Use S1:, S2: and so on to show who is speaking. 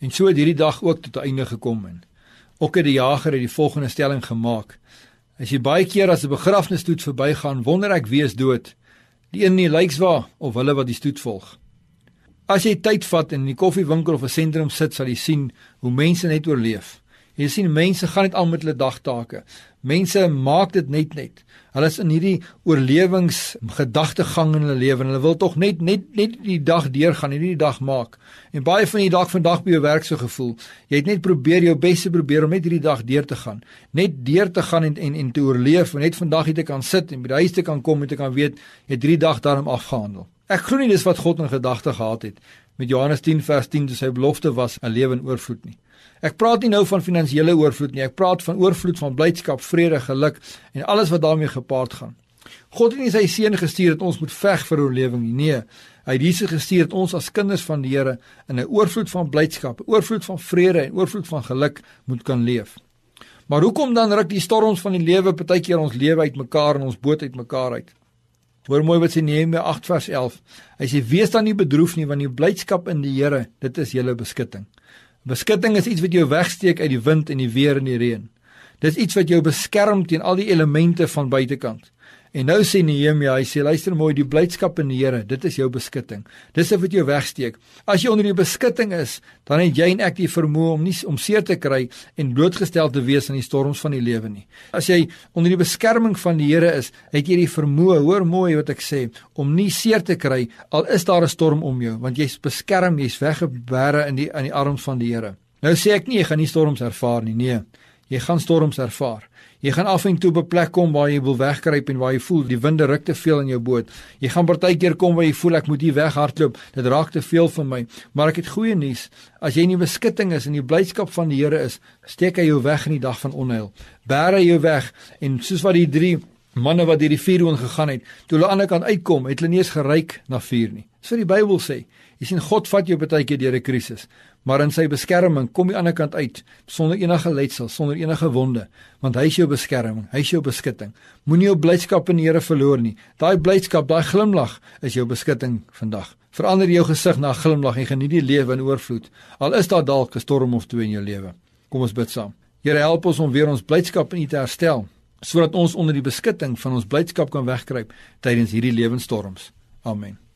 S1: En so het hierdie dag ook tot einde gekom en ook het die jager het die volgende stelling gemaak. As jy baie keer as 'n begrafnisstoet verbygaan, wonder ek wie is dood, die een in die lijkswa of hulle wat die stoet volg. As jy tyd vat en in die koffiewinkel of 'n sentrum sit, sal jy sien hoe mense net oorleef. Jy sien mense gaan net aan met hulle dagtake. Mense maak dit net net. Hulle is in hierdie oorlewingsgedagtegang in hulle lewe en hulle wil tog net net net die dag deurgaan, hierdie dag maak. En baie van die dag vandag by jou werk so gevoel. Jy het net probeer jou bes te probeer om net hierdie dag deur te gaan. Net deur te gaan en en en te oorleef en net vandag hier te kan sit en by die huis te kan kom en te kan weet jy het hierdie dag daarom afgehandel. Ek glo nie dis wat God in gedagte gehad het met Johannes 10 vers 10 toe sy belofte was 'n lewe in oorvloed nie. Ek praat nie nou van finansiële oorvloed nie, ek praat van oorvloed van blydskap, vrede, geluk en alles wat daarmee gepaard gaan. God het nie sy seun gestuur dat ons moet veg vir oorlewing nie. Nee, hy het Jesus gestuur dat ons as kinders van die Here in 'n oorvloed van blydskap, oorvloed van vrede en oorvloed van geluk moet kan leef. Maar hoekom dan ruk die storms van die lewe partykeer ons lewe uitmekaar en ons boot uitmekaar uit? Hoor mooi wat sê Nehemia 8 vers 11. Hy sê wees dan nie bedroef nie want die blydskap in die Here, dit is julle beskutting. Beskutting is iets wat jou wegsteek uit die wind en die weer en die reën. Dis iets wat jou beskerm teen al die elemente van buitekant. En nou sê Nehemia, hy sê luister mooi, die blydskap in die Here, dit is jou beskutting. Dis wat jou wegsteek. As jy onder die beskutting is, dan het jy en ek die vermoë om nie om seer te kry en blootgestel te wees aan die storms van die lewe nie. As jy onder die beskerming van die Here is, het jy die vermoë, hoor mooi wat ek sê, om nie seer te kry al is daar 'n storm om jou, want jy's beskerm, jy's weggebere in die in die arms van die Here. Nou sê ek nie jy gaan nie storms ervaar nie, nee. Jy gaan storms ervaar. Jy gaan af en toe op 'n plek kom waar jy wil wegkruip en waar jy voel die winde ruk te veel in jou boot. Jy gaan partykeer kom waar jy voel ek moet hier weghardloop. Dit raak te veel vir my. Maar ek het goeie nuus. As jy in die beskutting is en die blydskap van die Here is, steek hy jou weg in die dag van onheil. Bær hy jou weg en soos wat die drie manne wat deur die vuur heen gegaan het, toe hulle aan die ander kant uitkom, het hulle nie eens geryk na vuur nie. Dis wat die Bybel sê. Jy sien God vat jou baie keer deur 'n krisis, maar in sy beskerming kom jy aan die ander kant uit sonder enige letsel, sonder enige wonde, want hy is jou beskerming, hy is jou beskutting. Moenie jou blydskap in die Here verloor nie. Daai blydskap, daai glimlag is jou beskutting vandag. Verander jou gesig na 'n glimlag en geniet die lewe in oorvloed. Al is daar dalk 'n storm of twee in jou lewe. Kom ons bid saam. Here help ons om weer ons blydskap in U te herstel sodat ons onder die beskutting van ons blydskap kan wegkruip tydens hierdie lewensstorms. Amen.